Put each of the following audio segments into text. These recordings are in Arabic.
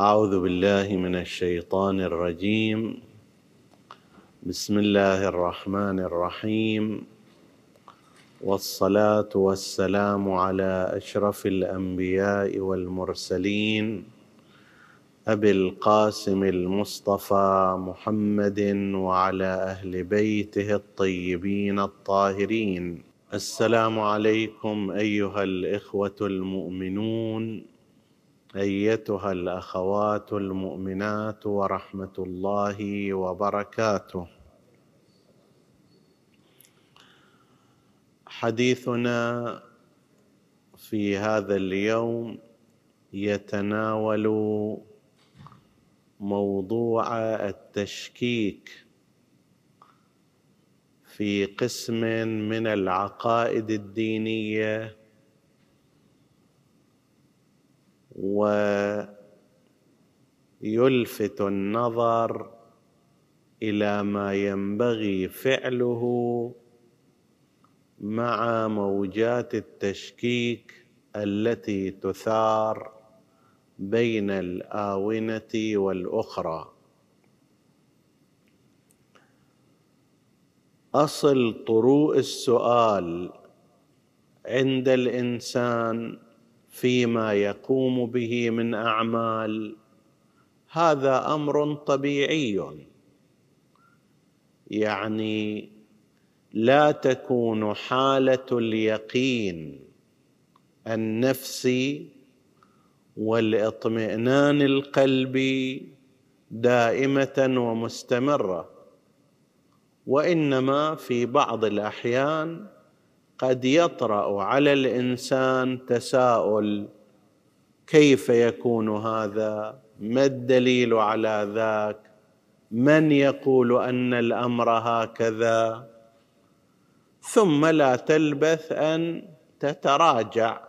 أعوذ بالله من الشيطان الرجيم. بسم الله الرحمن الرحيم. والصلاة والسلام على أشرف الأنبياء والمرسلين. أبي القاسم المصطفى محمد وعلى أهل بيته الطيبين الطاهرين. السلام عليكم أيها الإخوة المؤمنون. أيتها الأخوات المؤمنات ورحمة الله وبركاته. حديثنا في هذا اليوم يتناول موضوع التشكيك في قسم من العقائد الدينية ويلفت النظر إلى ما ينبغي فعله مع موجات التشكيك التي تثار بين الآونة والأخرى. أصل طروء السؤال عند الإنسان فيما يقوم به من أعمال. هذا أمر طبيعي. يعني لا تكون حالة اليقين النفسي والإطمئنان القلبي دائمة ومستمرة وإنما في بعض الأحيان قد يطرأ على الإنسان تساؤل كيف يكون هذا؟ ما الدليل على ذاك؟ من يقول أن الأمر هكذا؟ ثم لا تلبث أن تتراجع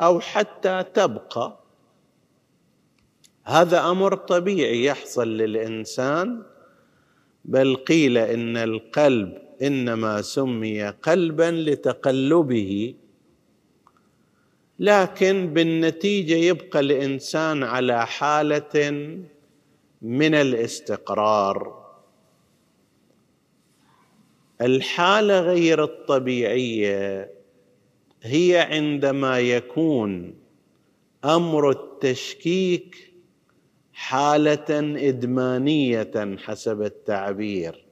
أو حتى تبقى. هذا أمر طبيعي يحصل للإنسان بل قيل إن القلب إنما سمي قلبا لتقلبه لكن بالنتيجة يبقى الإنسان على حالة من الاستقرار. الحالة غير الطبيعية هي عندما يكون أمر التشكيك حالة إدمانية حسب التعبير.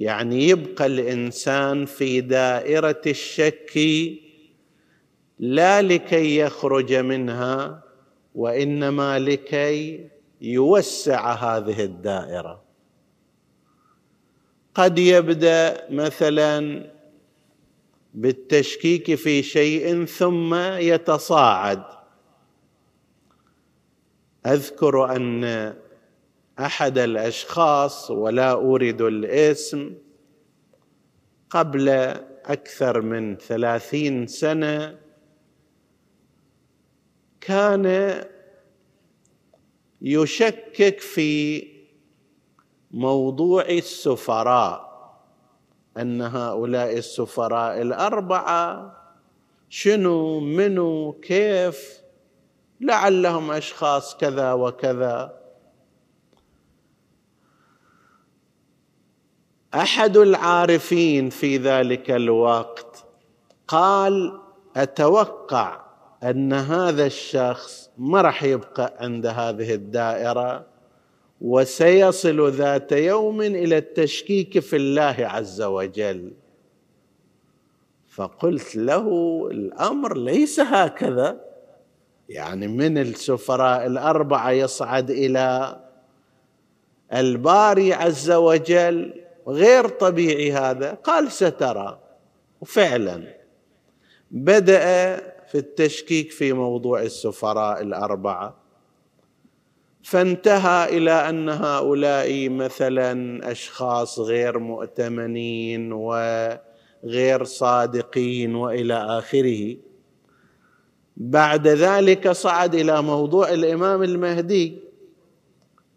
يعني يبقى الإنسان في دائرة الشك لا لكي يخرج منها وإنما لكي يوسع هذه الدائرة. قد يبدأ مثلا بالتشكيك في شيء ثم يتصاعد. أذكر أن أحد الأشخاص ولا أريد الاسم قبل أكثر من ثلاثين سنة كان يشكك في موضوع السفراء أن هؤلاء السفراء الأربعة شنو منو كيف لعلهم أشخاص كذا وكذا. أحد العارفين في ذلك الوقت قال أتوقع أن هذا الشخص ما راح يبقى عند هذه الدائرة وسيصل ذات يوم إلى التشكيك في الله عز وجل. فقلت له الأمر ليس هكذا. يعني من السفراء الأربعة يصعد إلى الباري عز وجل غير طبيعي هذا. قال سترى. وفعلا بدأ في التشكيك في موضوع السفراء الأربعة. فانتهى إلى أن هؤلاء مثلا أشخاص غير مؤتمنين وغير صادقين وإلى آخره. بعد ذلك صعد إلى موضوع الإمام المهدي.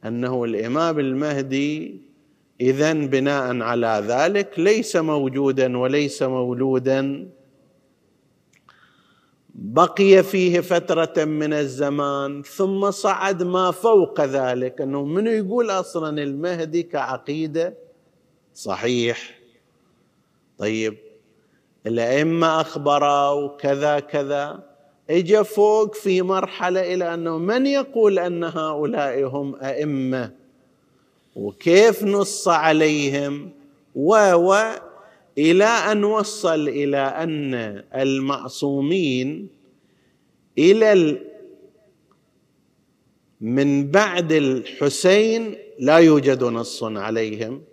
أنه الإمام المهدي اذا بناء على ذلك ليس موجودا وليس مولودا. بقي فيه فترة من الزمان ثم صعد ما فوق ذلك أنه من يقول أصلا المهدي كعقيدة؟ صحيح. طيب الأئمة اخبروا كذا كذا. اجى فوق في مرحلة إلى أنه من يقول أن هؤلاء هم أئمة؟ وكيف نص عليهم؟ و و إلى أن وصل إلى أن المعصومين إلى من بعد الحسين لا يوجد نص عليهم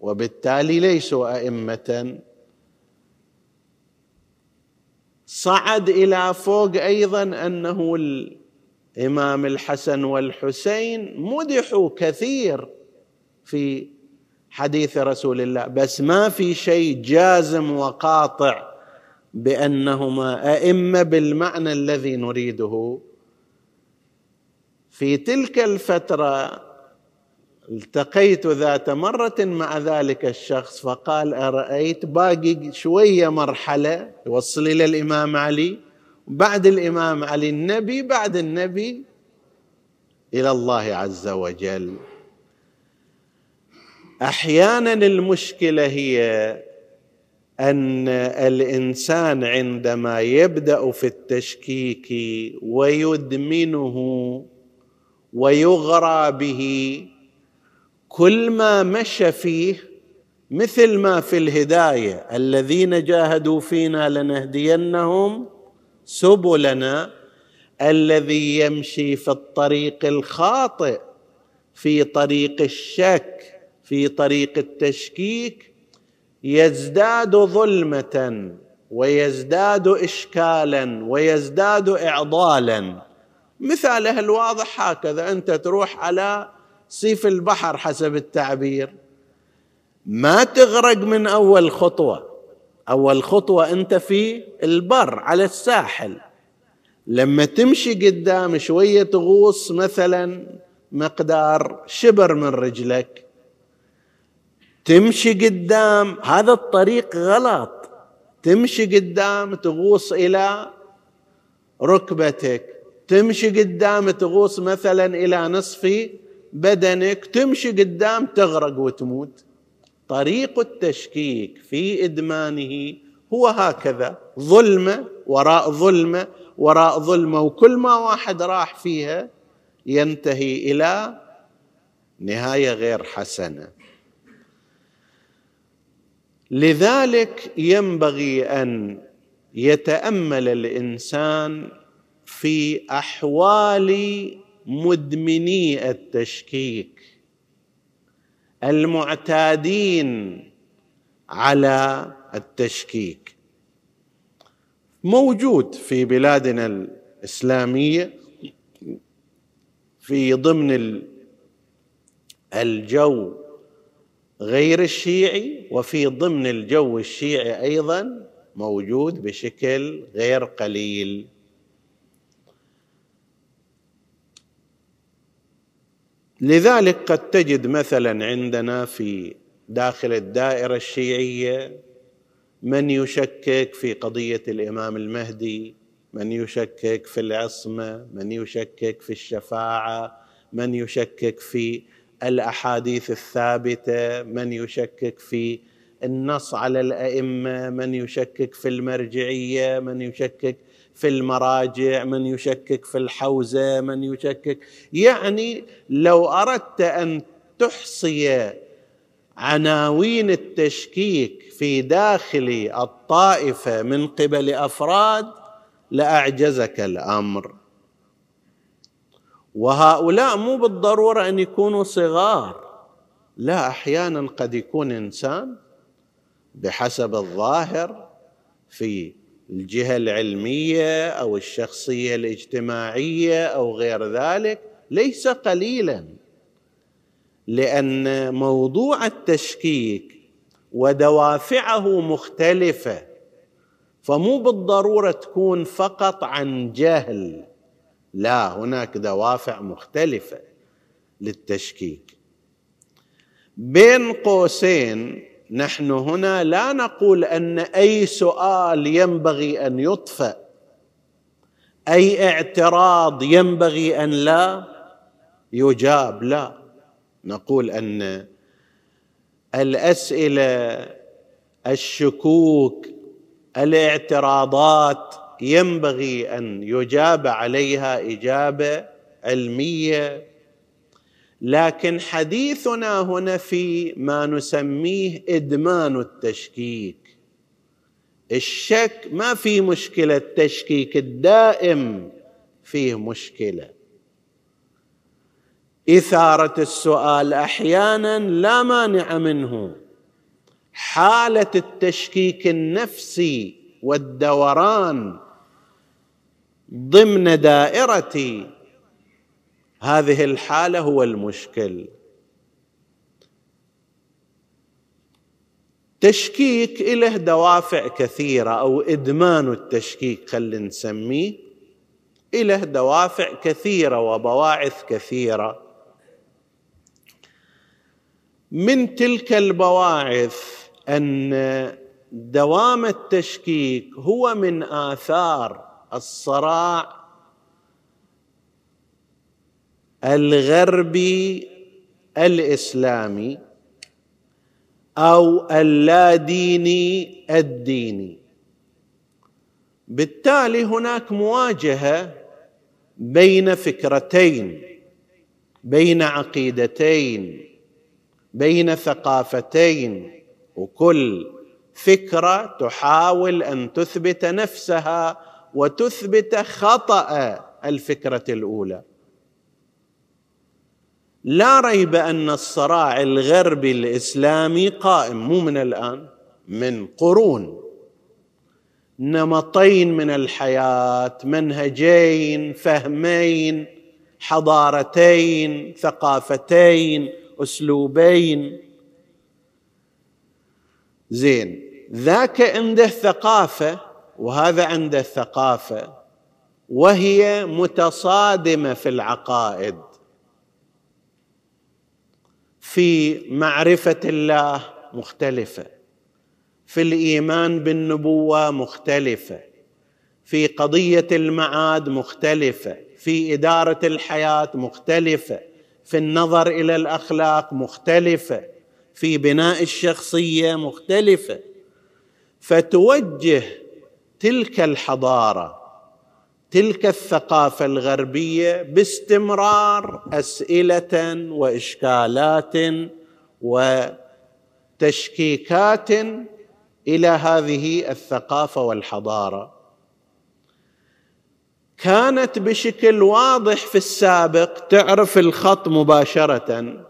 وبالتالي ليسوا أئمة. صعد إلى فوق أيضا أنه الإمام الحسن والحسين مدحوا كثير في حديث رسول الله. بس ما في شيء جازم وقاطع بأنهما أئمة بالمعنى الذي نريده. في تلك الفترة التقيت ذات مرة مع ذلك الشخص فقال أرأيت باقي شوية مرحلة يوصل إلى الإمام علي بعد الإمام علي النبي بعد النبي إلى الله عز وجل. أحيانا المشكلة هي أن الإنسان عندما يبدأ في التشكيك ويدمنه ويغرى به كل ما مشى فيه مثل ما في الهداية الذين جاهدوا فينا لنهدينهم سبلنا الذي يمشي في الطريق الخاطئ في طريق الشك. في طريق التشكيك يزداد ظلمة ويزداد اشكالا ويزداد اعضالا. مثاله الواضح هكذا. أنت تروح على سيف البحر حسب التعبير. ما تغرق من أول خطوة. أول خطوة أنت في البر على الساحل. لما تمشي قدام شوية تغوص مثلا مقدار شبر من رجلك. تمشي قدام. هذا الطريق غلط. تمشي قدام تغوص إلى ركبتك. تمشي قدام تغوص مثلا إلى نصف بدنك. تمشي قدام تغرق وتموت. طريق التشكيك في إدمانه هو هكذا. ظلمه وراء ظلمه وراء ظلمة. وكل ما واحد راح فيها ينتهي إلى نهاية غير حسنة. لذلك ينبغي أن يتأمل الإنسان في أحوال مدمني التشكيك المعتادين على التشكيك. موجود في بلادنا الإسلامية في ضمن الجو غير الشيعي وفي ضمن الجو الشيعي أيضا موجود بشكل غير قليل. لذلك قد تجد مثلا عندنا في داخل الدائرة الشيعية من يشكك في قضية الإمام المهدي من يشكك في العصمة من يشكك في الشفاعة من يشكك في الأحاديث الثابتة من يشكك في النص على الأئمة من يشكك في المرجعية من يشكك في المراجع من يشكك في الحوزة من يشكك. يعني لو أردت أن تحصي عناوين التشكيك في داخل الطائفة من قبل أفراد لأعجزك الأمر. وهؤلاء مو بالضرورة أن يكونوا صغار. لا أحيانا قد يكون إنسان بحسب الظاهر في الجهة العلمية أو الشخصية الاجتماعية أو غير ذلك ليس قليلا لأن موضوع التشكيك ودوافعه مختلفة فمو بالضرورة تكون فقط عن جهل. لا هناك دوافع مختلفة للتشكيك. بين قوسين نحن هنا لا نقول أن أي سؤال ينبغي أن يطفأ. أي اعتراض ينبغي أن لا يجاب. لا نقول أن الأسئلة الشكوك الاعتراضات ينبغي أن يجاب عليها إجابة علمية. لكن حديثنا هنا في ما نسميه إدمان التشكيك. الشك ما في مشكلة التشكيك الدائم فيه مشكلة. إثارة السؤال أحيانا لا مانع منه. حالة التشكيك النفسي والدوران ضمن دائره هذه الحالة هو المشكل. تشكيك له دوافع كثيرة أو إدمان التشكيك خلينا نسميه. له دوافع كثيرة وبواعث كثيرة. من تلك البواعث أن دوام التشكيك هو من آثار الصراع الغربي الإسلامي أو اللاديني الديني. بالتالي هناك مواجهة بين فكرتين بين عقيدتين بين ثقافتين وكل فكرة تحاول أن تثبت نفسها وتثبت خطأ الفكرة الأولى. لا ريب أن الصراع الغربي الإسلامي قائم مو من الآن من قرون. نمطين من الحياة منهجين فهمين حضارتين ثقافتين أسلوبين. زين ذاك عنده ثقافه وهذا عنده ثقافه وهي متصادمة في العقائد. في معرفة الله مختلفة في الإيمان بالنبوة مختلفة في قضية المعاد مختلفة في إدارة الحياة مختلفة في النظر إلى الأخلاق مختلفة في بناء الشخصية مختلفة. فتوجه تلك الحضارة تلك الثقافة الغربية باستمرار أسئلة وإشكالات وتشكيكات إلى هذه الثقافة والحضارة. كانت بشكل واضح في السابق تعرف الخط مباشرة.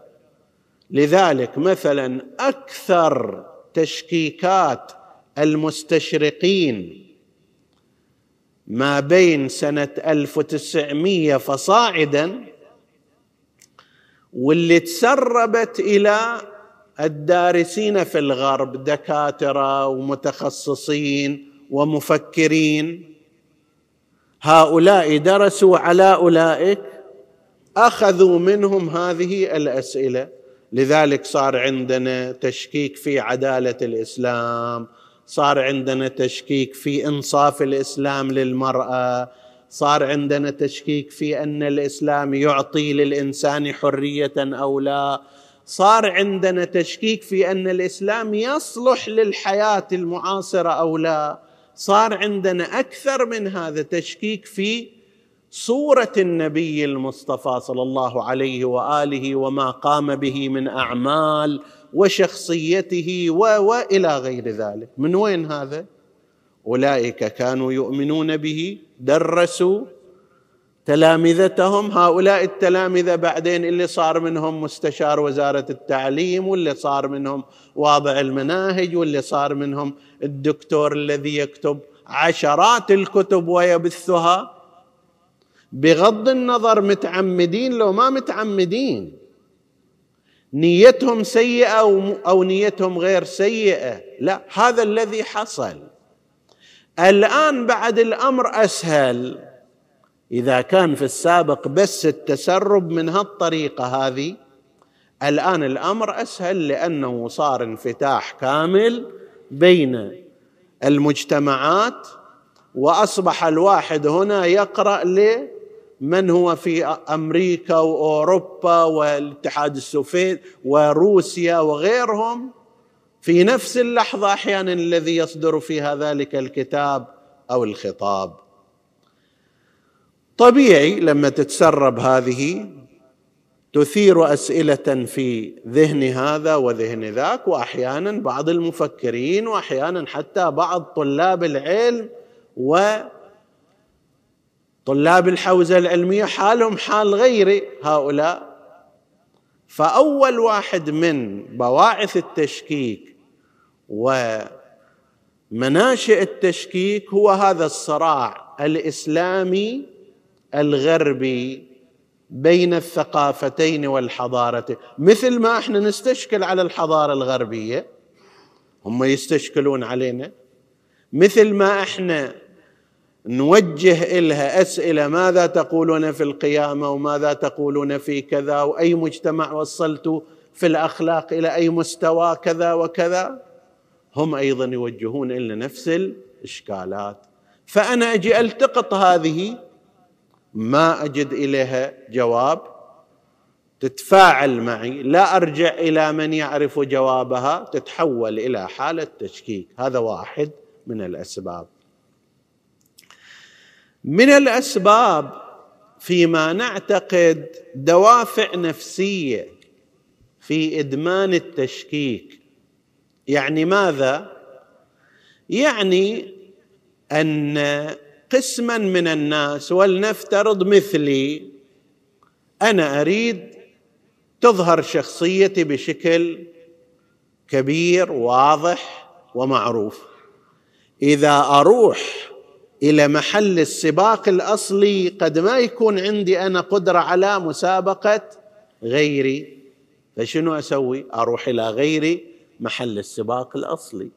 لذلك مثلا أكثر تشكيكات المستشرقين ما بين سنة 1900 فصاعدا واللي تسربت إلى الدارسين في الغرب دكاترة ومتخصصين ومفكرين. هؤلاء درسوا على أولئك أخذوا منهم هذه الأسئلة. لذلك صار عندنا تشكيك في عدالة الإسلام صار عندنا تشكيك في إنصاف الإسلام للمرأة صار عندنا تشكيك في أن الإسلام يعطي للإنسان حرية أو لا صار عندنا تشكيك في أن الإسلام يصلح للحياة المعاصرة أو لا صار عندنا أكثر من هذا تشكيك في صورة النبي المصطفى صلى الله عليه وآله وما قام به من أعمال وشخصيته وإلى غير ذلك. من وين هذا؟ أولئك كانوا يؤمنون به درسوا تلامذتهم. هؤلاء التلامذة بعدين اللي صار منهم مستشار وزارة التعليم واللي صار منهم واضع المناهج واللي صار منهم الدكتور الذي يكتب عشرات الكتب ويبثها. بغض النظر متعمدين لو ما متعمدين. نيتهم سيئة أو أو نيتهم غير سيئة. لا هذا الذي حصل. الآن بعد الأمر أسهل. إذا كان في السابق بس التسرب من هالطريقة هذه الآن الأمر أسهل لأنه صار انفتاح كامل بين المجتمعات وأصبح الواحد هنا يقرأ لمن هو في أمريكا وأوروبا والاتحاد السوفيتي وروسيا وغيرهم في نفس اللحظة أحيانا الذي يصدر فيها ذلك الكتاب أو الخطاب. طبيعي لما تتسرب هذه تثير أسئلة في ذهن هذا وذهن ذاك وأحيانا بعض المفكرين وأحيانا حتى بعض طلاب العلم وطلاب الحوزة العلمية حالهم حال غير هؤلاء. فأول واحد من بواعث التشكيك ومناشئ التشكيك هو هذا الصراع الإسلامي الغربي بين الثقافتين والحضارتين مثل ما إحنا نستشكل على الحضارة الغربية هم يستشكلون علينا. مثل ما إحنا نوجه إلها أسئلة ماذا تقولون في القيامة وماذا تقولون في كذا؟ وأي مجتمع وصلت في الأخلاق إلى أي مستوى؟ كذا وكذا. هم أيضا يوجهون إلى نفس الإشكالات. فأنا أجي ألتقط هذه. ما أجد إليها جواب. تتفاعل معي. لا أرجع إلى من يعرف جوابها. تتحول إلى حالة تشكيك. هذا واحد من الأسباب. من الأسباب فيما نعتقد دوافع نفسية في إدمان التشكيك. يعني ماذا؟ يعني أن قسما من الناس ولنفترض مثلي أنا أريد تظهر شخصيتي بشكل كبير واضح ومعروف. إذا أروح إلى محل السباق الأصلي قد ما يكون عندي أنا قدرة على مسابقة غيري. فشنو أسوي؟ أروح إلى غيري محل السباق الأصلي.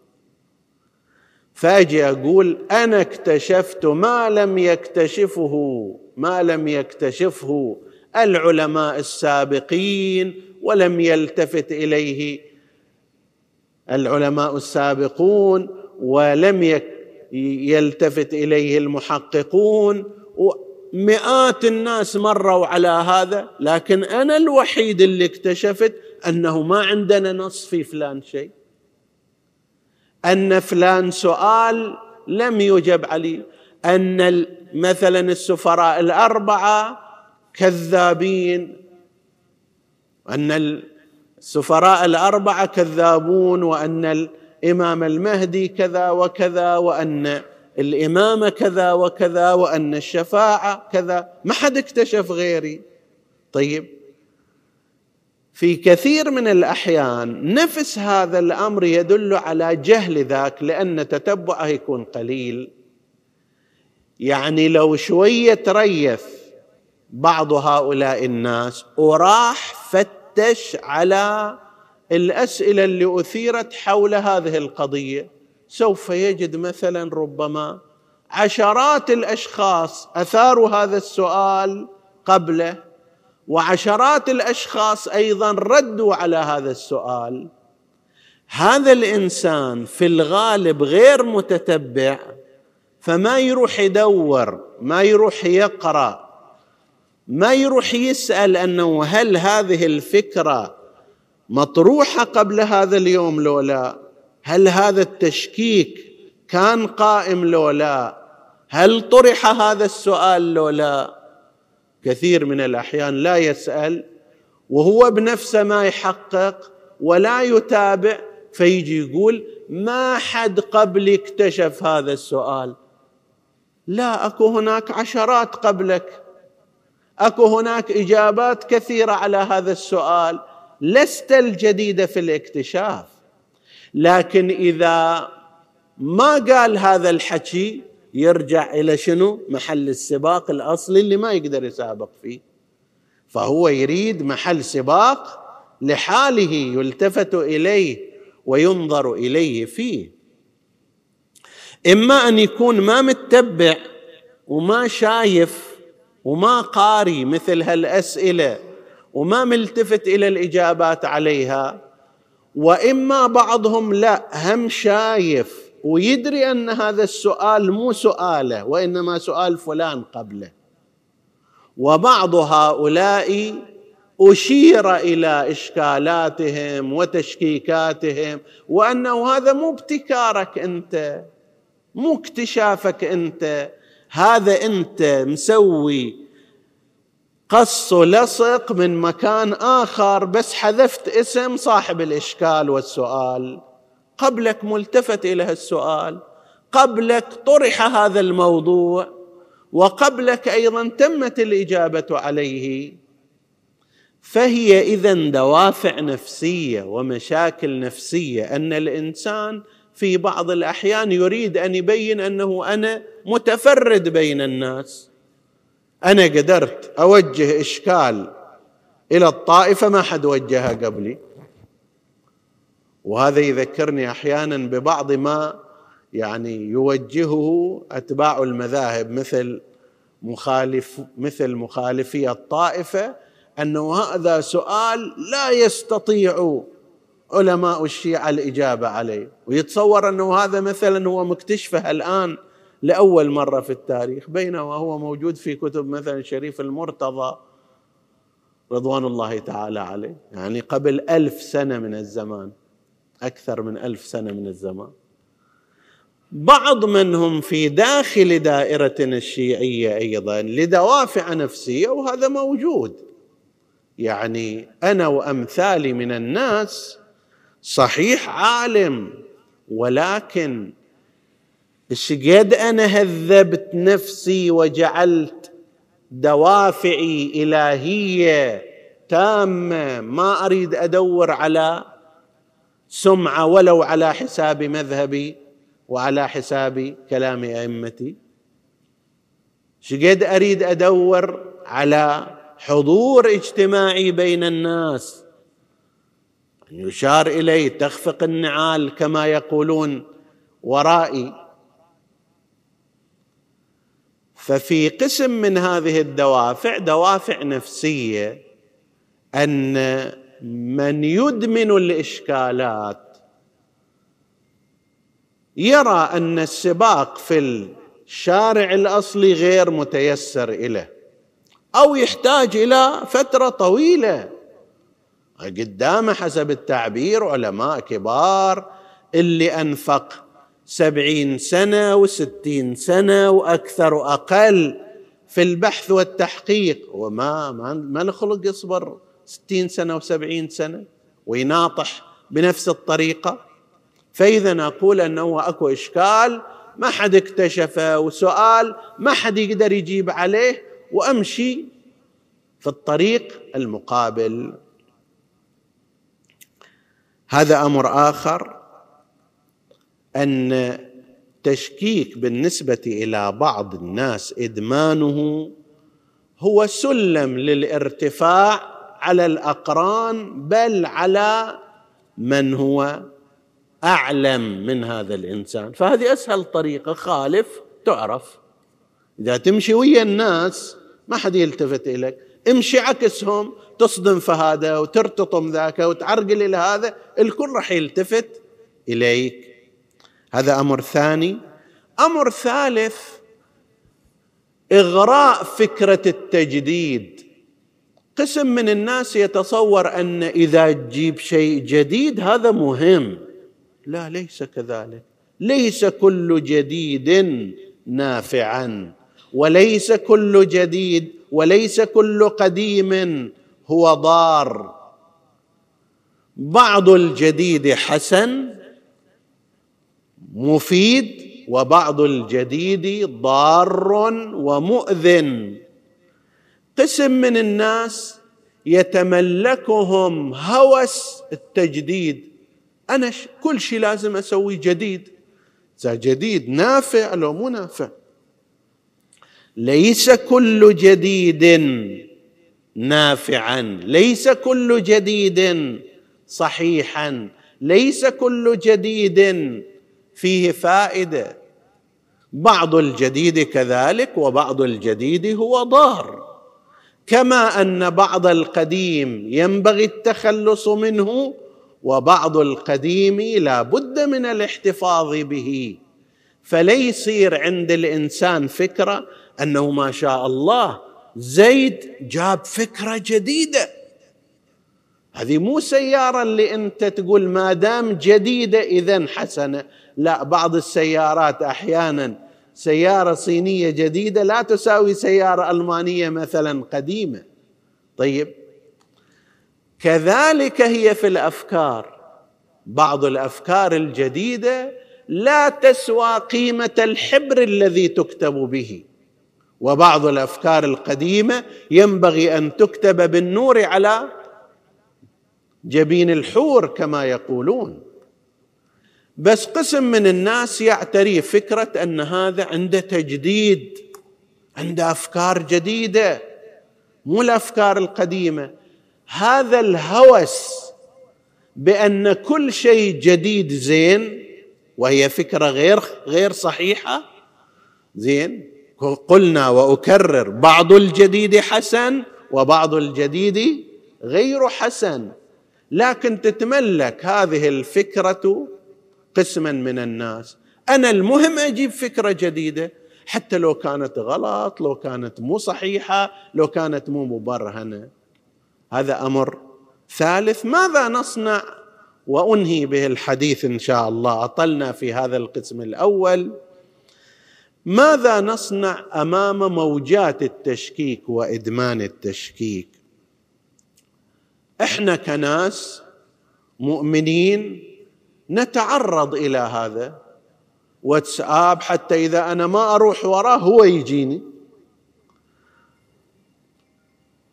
فأجي أقول أنا اكتشفت ما لم يكتشفه ما لم يكتشفه العلماء السابقين ولم يلتفت إليه العلماء السابقون ولم يلتفت إليه المحققون مئات الناس مروا على هذا لكن أنا الوحيد اللي اكتشفت أنه ما عندنا نص في فلان شيء أن فلان سؤال لم يجب عليه أن مثلا السفراء الأربعة كذابين أن السفراء الأربعة كذابون وأن الامام المهدي كذا وكذا وأن الامامه كذا وكذا وأن الشفاعة كذا. ما حد اكتشف غيري. طيب. في كثير من الأحيان نفس هذا الأمر يدل على جهل ذاك لأن تتبعه يكون قليل. يعني لو شوية تريث بعض هؤلاء الناس وراح فتش على الأسئلة اللي أثيرت حول هذه القضية سوف يجد مثلا ربما عشرات الأشخاص أثاروا هذا السؤال قبله وعشرات الأشخاص أيضا ردوا على هذا السؤال. هذا الإنسان في الغالب غير متتبع فما يروح يدور ما يروح يقرأ ما يروح يسأل أنه هل هذه الفكرة مطروحة قبل هذا اليوم لو لا هل هذا التشكيك كان قائم لو لا هل طرح هذا السؤال لو لا كثير من الأحيان لا يسأل وهو بنفسه ما يحقق ولا يتابع فيجي يقول ما حد قبلي اكتشف هذا السؤال. لا أكو هناك عشرات قبلك. أكو هناك إجابات كثيرة على هذا السؤال. لست الجديده في الاكتشاف لكن إذا ما قال هذا الحكي يرجع إلى شنو؟ محل السباق الأصلي اللي ما يقدر يسابق فيه. فهو يريد محل سباق لحاله يلتفت إليه وينظر إليه فيه. إما أن يكون ما متبع وما شايف وما قاري مثل هالأسئلة وما ملتفت إلى الإجابات عليها. وإما بعضهم لا هم شايف ويدري أن هذا السؤال مو سؤاله وإنما سؤال فلان قبله. وبعض هؤلاء أشير إلى إشكالاتهم وتشكيكاتهم وأنه هذا مو ابتكارك أنت مو اكتشافك أنت. هذا أنت مسوي قص لصق من مكان آخر بس حذفت اسم صاحب الإشكال والسؤال. قبلك ملتفت إلى السؤال. قبلك طرح هذا الموضوع. وقبلك أيضا تمت الإجابة عليه. فهي اذا دوافع نفسية ومشاكل نفسية أن الإنسان في بعض الأحيان يريد أن يبين أنه أنا متفرد بين الناس. أنا قدرت أوجه إشكال إلى الطائفة ما حد وجهها قبلي. وهذا يذكرني أحيانا ببعض ما يعني يوجهه أتباع المذاهب مثل مخالف مثل مخالفي الطائفة أنه هذا سؤال لا يستطيع علماء الشيعة الإجابة عليه. ويتصور أنه هذا مثلا هو مكتشفه الآن لأول مرة في التاريخ بينما هو موجود في كتب مثلا شريف المرتضى رضوان الله تعالى عليه. يعني قبل ألف سنة من الزمان أكثر من ألف سنة من الزمان. بعض منهم في داخل دائرتنا الشيعية أيضا لدوافع نفسية وهذا موجود. يعني أنا وأمثالي من الناس صحيح عالم ولكن قد أنا هذبت نفسي وجعلت دوافعي إلهية تامة ما أريد أدور على سمعة ولو على حساب مذهبي وعلى حساب كلام أئمتي. شقد أريد أدور على حضور اجتماعي بين الناس؟ يشار الي تخفق النعال كما يقولون ورائي. ففي قسم من هذه الدوافع دوافع نفسية أن من يدمن الإشكالات يرى أن السباق في الشارع الأصلي غير متيسر اليه أو يحتاج إلى فترة طويلة. قدامه حسب التعبير علماء كبار اللي أنفق سبعين سنة وستين سنة وأكثر وأقل في البحث والتحقيق. وما ما, ما نخلق يصبر ستين سنة وسبعين سنة ويناطح بنفس الطريقة. فإذا أقول أنه أكو إشكال ما حد اكتشفه وسؤال ما حد يقدر يجيب عليه وأمشي في الطريق المقابل. هذا أمر آخر. أن تشكيك بالنسبة إلى بعض الناس إدمانه هو سلم للارتفاع على الأقران بل على من هو أعلم من هذا الإنسان. فهذه أسهل طريقة خالف تعرف. إذا تمشي ويا الناس ما حد يلتفت إليك. امشي عكسهم تصدم في هذا وترتطم ذاك وتعرقل إلى هذا الكل راح يلتفت إليك. هذا أمر ثاني. أمر ثالث إغراء فكرة التجديد. قسم من الناس يتصور أن إذا تجيب شيء جديد هذا مهم. لا ليس كذلك. ليس كل جديد نافعا وليس كل جديد وليس كل قديم هو ضار. بعض الجديد حسن مفيد وبعض الجديد ضار ومؤذن. قسم من الناس يتملكهم هوس التجديد. أنا كل شيء لازم اسويه جديد. إذا جديد نافع لو مو نافع. ليس كل جديد نافعا. ليس كل جديد صحيحا. ليس كل جديد فيه فائدة. بعض الجديد كذلك وبعض الجديد هو ضار. كما أن بعض القديم ينبغي التخلص منه وبعض القديم لا بد من الاحتفاظ به. فليصير عند الإنسان فكرة أنه ما شاء الله زيد جاب فكرة جديدة. هذه مو سيارة اللي أنت تقول ما دام جديدة اذا حسنة. لا بعض السيارات أحيانا سيارة صينية جديدة لا تساوي سيارة ألمانية مثلا قديمة. طيب كذلك هي في الأفكار. بعض الأفكار الجديدة لا تسوى قيمة الحبر الذي تكتب به وبعض الأفكار القديمة ينبغي أن تكتب بالنور على جبين الحور كما يقولون. بس قسم من الناس يعتري فكرة أن هذا عنده تجديد عنده أفكار جديدة مو الأفكار القديمة. هذا الهوس بأن كل شيء جديد زين وهي فكرة غير غير صحيحة زين. قلنا وأكرر بعض الجديد حسن وبعض الجديد غير حسن. لكن تتملك هذه الفكرة قسما من الناس. أنا المهم أجيب فكرة جديدة. حتى لو كانت غلط لو كانت مو صحيحة لو كانت مو مبرهنة. هذا أمر ثالث. ماذا نصنع؟ وأنهي به الحديث إن شاء الله. أطلنا في هذا القسم الأول. ماذا نصنع أمام موجات التشكيك وإدمان التشكيك؟ إحنا كناس مؤمنين نتعرض إلى هذا. واتساب حتى إذا أنا ما أروح وراه هو يجيني.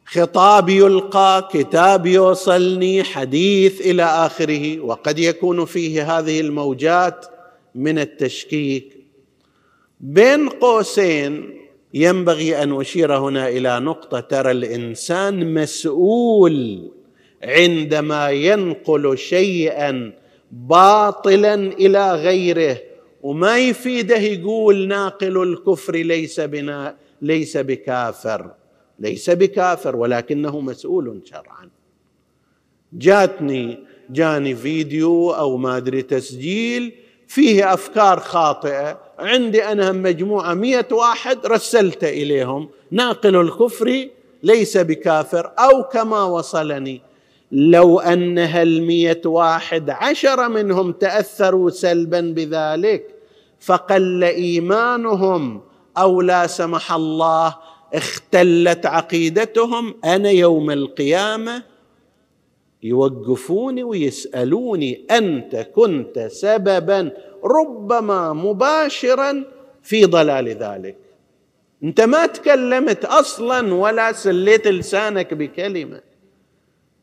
خطاب يلقى كتاب يوصلني حديث إلى آخره. وقد يكون فيه هذه الموجات من التشكيك. بين قوسين ينبغي أن أشير هنا إلى نقطة ترى الإنسان مسؤول عندما ينقل شيئا باطلا إلى غيره. وما يفيده يقول ناقل الكفر ليس بنا ليس بكافر. ليس بكافر ولكنه مسؤول شرعا. جاتني جاني فيديو أو ما أدري تسجيل فيه أفكار خاطئة. عندي أنا مجموعة مئة واحد رسلت إليهم. ناقل الكفر ليس بكافر أو كما وصلني. لو ان هالمئة واحد عشر منهم تأثروا سلبا بذلك فقل إيمانهم أو لا سمح الله اختلت عقيدتهم. أنا يوم القيامة يوقفوني ويسألوني أنت كنت سببا ربما مباشرا في ضلال ذلك. أنت ما تكلمت أصلا ولا سليت لسانك بكلمة.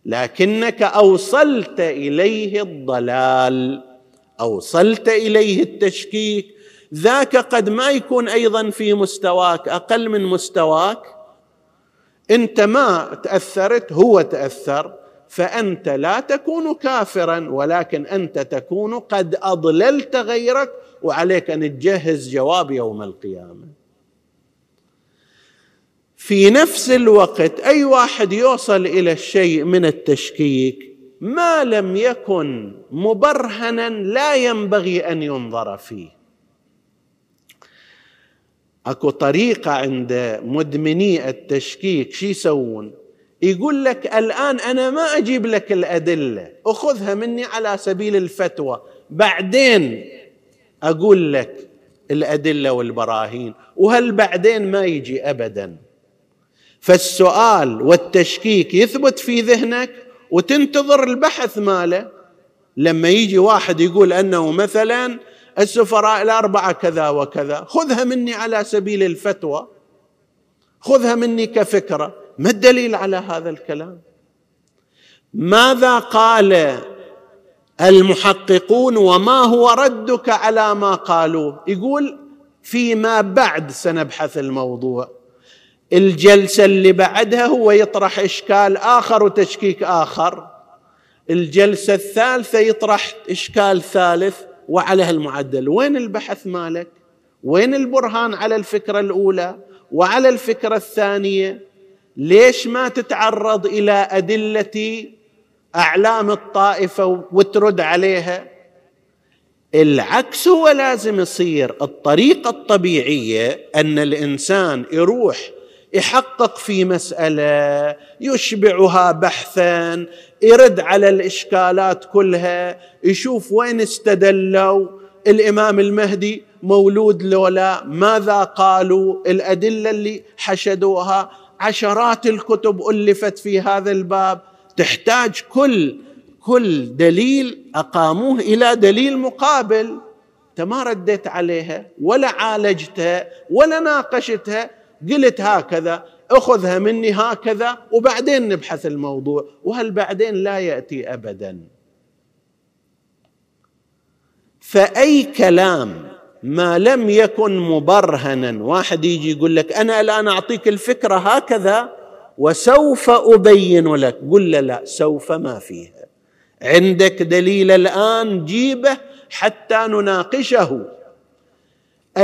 لكنك أوصلت إليه الضلال أوصلت إليه التشكيك. ذاك قد ما يكون أيضا في مستواك أقل من مستواك. أنت ما تأثرت هو تأثر فأنت لا تكون كافرا ولكن أنت تكون قد أضللت غيرك وعليك أن تجهز جواب يوم القيامة. في نفس الوقت أي واحد يوصل إلى الشيء من التشكيك ما لم يكن مبرهنا لا ينبغي أن ينظر فيه. أكو طريقة عند مدمني التشكيك شو يسوون؟ يقول لك الآن أنا ما أجيب لك الأدلة أخذها مني على سبيل الفتوى. بعدين أقول لك الأدلة والبراهين وهل بعدين ما يجي ابدا؟ فالسؤال والتشكيك يثبت في ذهنك وتنتظر البحث ماله. لما يجي واحد يقول أنه مثلا السفراء الأربعة كذا وكذا خذها مني على سبيل الفتوى خذها مني كفكرة. ما الدليل على هذا الكلام؟ ماذا قال المحققون وما هو ردك على ما قالوه؟ يقول فيما بعد سنبحث الموضوع. الجلسة اللي بعدها هو يطرح إشكال آخر وتشكيك آخر. الجلسة الثالثة يطرح إشكال ثالث وعلى المعدل وين البحث مالك؟ وين البرهان على الفكرة الأولى وعلى الفكرة الثانية؟ ليش ما تتعرض إلى أدلة أعلام الطائفة وترد عليها؟ العكس هو لازم يصير. الطريقة الطبيعية أن الإنسان يروح يحقق في مسألة يشبعها بحثا يرد على الإشكالات كلها يشوف وين استدلوا الإمام المهدي مولود لولا ماذا قالوا الأدلة اللي حشدوها عشرات الكتب ألفت في هذا الباب. تحتاج كل كل دليل أقاموه إلى دليل مقابل. أنت ما رديت عليها ولا عالجتها ولا ناقشتها. قلت هكذا أخذها مني هكذا وبعدين نبحث الموضوع وهل بعدين لا يأتي ابدا؟ فأي كلام ما لم يكن مبرهنا واحد يجي يقول لك أنا الآن أعطيك الفكرة هكذا وسوف أبين لك. قل له لا سوف ما فيها. عندك دليل الآن جيبه حتى نناقشه.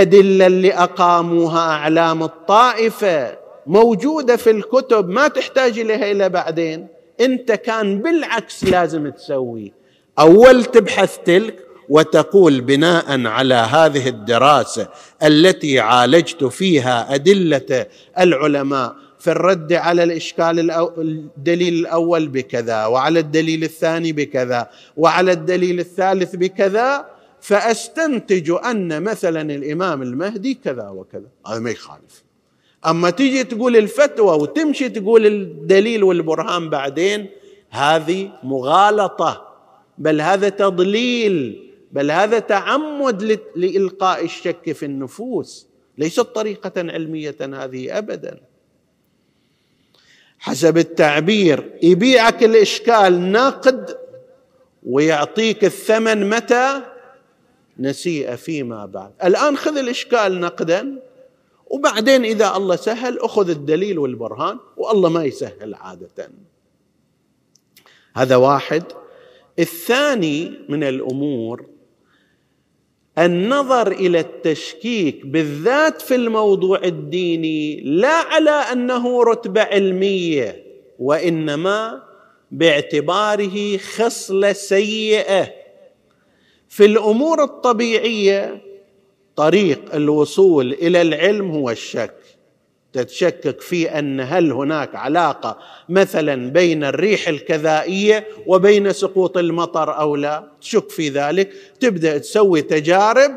أدلة اللي أقاموها أعلام الطائفة موجودة في الكتب ما تحتاج إليها إلى بعدين. أنت كان بالعكس لازم تسوي. أول تبحث تلك وتقول بناء على هذه الدراسة التي عالجت فيها أدلة العلماء في الرد على الإشكال الدليل الأول بكذا وعلى الدليل الثاني بكذا وعلى الدليل الثالث بكذا فأستنتج أن مثلا الإمام المهدي كذا وكذا. هذا ما يخالف. أما تيجي تقول الفتوى وتمشي تقول الدليل والبرهان بعدين هذه مغالطة. بل هذا تضليل. بل هذا تعمد لإلقاء الشك في النفوس. ليست طريقة علمية هذه ابدا. حسب التعبير يبيعك الإشكال نقد ويعطيك الثمن متى؟ نسيء فيما بعد. الآن خذ الإشكال نقدا وبعدين إذا الله سهل أخذ الدليل والبرهان والله ما يسهل عادة. هذا واحد. الثاني من الأمور النظر إلى التشكيك بالذات في الموضوع الديني لا على أنه رتبة علمية وإنما باعتباره خصلة سيئة. في الأمور الطبيعية طريق الوصول إلى العلم هو الشك. تتشكك في أن هل هناك علاقة مثلا بين الريح الكذائية وبين سقوط المطر أو لا؟ تشك في ذلك. تبدأ تسوي تجارب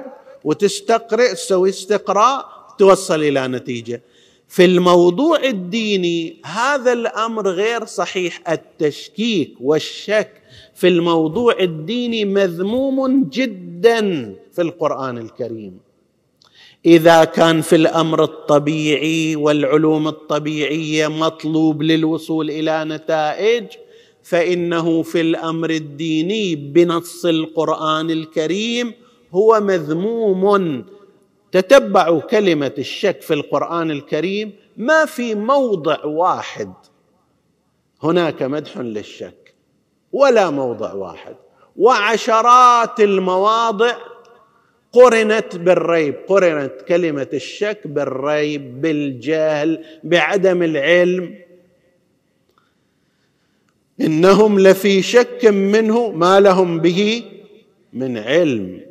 وتستقرئ تسوي استقراء توصل إلى نتيجة. في الموضوع الديني هذا الأمر غير صحيح. التشكيك والشك في الموضوع الديني مذموم جدا في القرآن الكريم. إذا كان في الأمر الطبيعي والعلوم الطبيعية مطلوب للوصول إلى نتائج فإنه في الأمر الديني بنص القرآن الكريم هو مذموم. تتبعوا كلمة الشك في القرآن الكريم ما في موضع واحد. هناك مدح للشك ولا موضع واحد. وعشرات المواضع قرنت بالريب قرنت كلمة الشك بالريب بالجهل بعدم العلم. إنهم لفي شك منه ما لهم به من علم.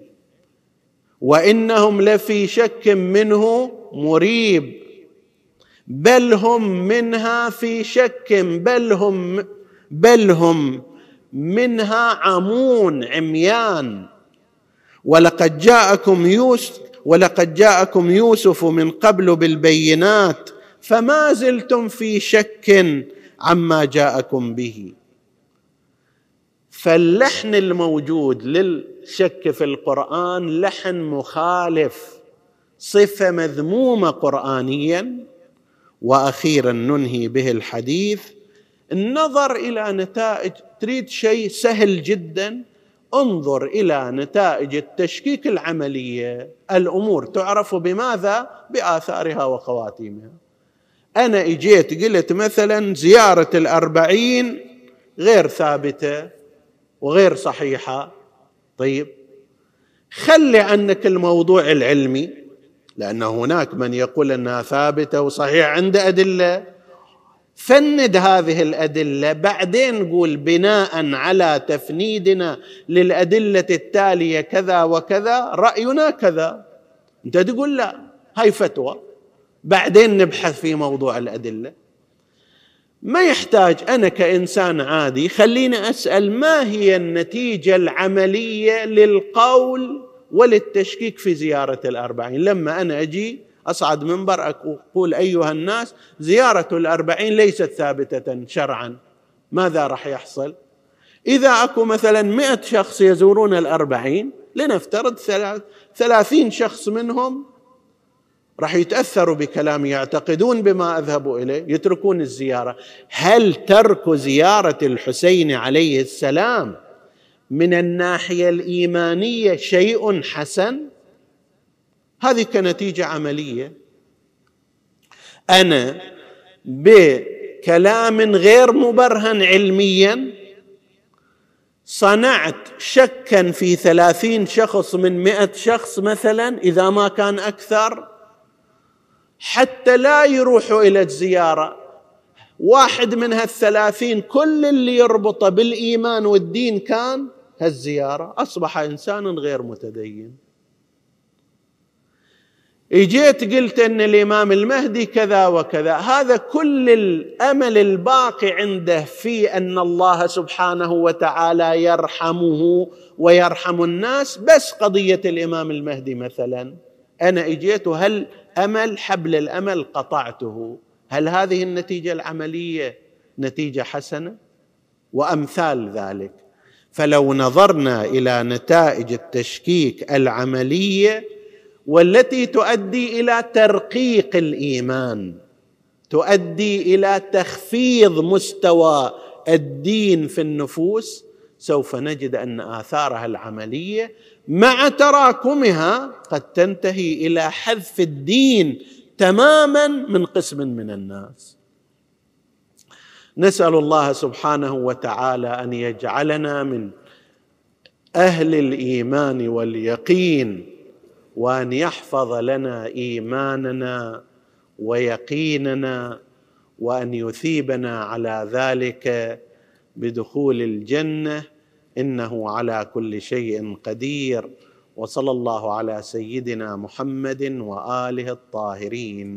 وإنهم لفي شك منه مريب. بل هم منها في شك بل هم بل هم منها عمون عميان. ولقد جاءكم يوسف ولقد جاءكم يوسف من قبل بالبينات فما زلتم في شك عما جاءكم به. فاللحن الموجود للشك في القرآن لحن مخالف صفة مذمومة قرانيا. وأخيرا ننهي به الحديث النظر إلى نتائج تريد شيء سهل جدا انظر إلى نتائج التشكيك العملية. الأمور تعرف بماذا؟ بآثارها وخواتيمها. أنا إجيت قلت مثلا زيارة الأربعين غير ثابتة. وغير صحيحة. طيب خلي عنك الموضوع العلمي لأن هناك من يقول أنها ثابتة وصحيحة عنده أدلة. فند هذه الأدلة بعدين نقول بناء على تفنيدنا للأدلة التالية كذا وكذا رأينا كذا. أنت تقول لا هاي فتوى. بعدين نبحث في موضوع الأدلة. ما يحتاج أنا كإنسان عادي خليني أسأل ما هي النتيجة العملية للقول وللتشكيك في زيارة الأربعين؟ لما أنا أجي أصعد منبر أقول أيها الناس زيارة الأربعين ليست ثابتة شرعا. ماذا راح يحصل؟ إذا أكو مثلا مئة شخص يزورون الأربعين لنفترض ثلاثين شخص منهم راح يتأثروا بكلامي يعتقدون بما اذهب إليه يتركون الزيارة. هل ترك زيارة الحسين عليه السلام من الناحية الإيمانية شيء حسن؟ هذه كنتيجة عملية. أنا بكلام غير مبرهن علميا صنعت شكا في ثلاثين شخص من مئة شخص مثلا إذا ما كان أكثر حتى لا يروحوا إلى الزيارة. واحد من هالثلاثين كل اللي يربطه بالإيمان والدين كان هالزيارة. أصبح إنسان غير متدين. إجيت قلت إن الإمام المهدي كذا وكذا. هذا كل الأمل الباقي عنده في أن الله سبحانه وتعالى يرحمه ويرحم الناس. بس قضية الإمام المهدي مثلا. أنا إجيت هل امل حبل الأمل قطعته. هل هذه النتيجة العملية نتيجة حسنة؟ وأمثال ذلك. فلو نظرنا إلى نتائج التشكيك العملية والتي تؤدي إلى ترقيق الإيمان تؤدي إلى تخفيض مستوى الدين في النفوس سوف نجد أن آثارها العملية مع تراكمها قد تنتهي إلى حذف الدين تماما من قسم من الناس. نسأل الله سبحانه وتعالى أن يجعلنا من أهل الإيمان واليقين وأن يحفظ لنا إيماننا ويقيننا وأن يثيبنا على ذلك بدخول الجنة إنه على كل شيء قدير وصلى الله على سيدنا محمد وآله الطاهرين.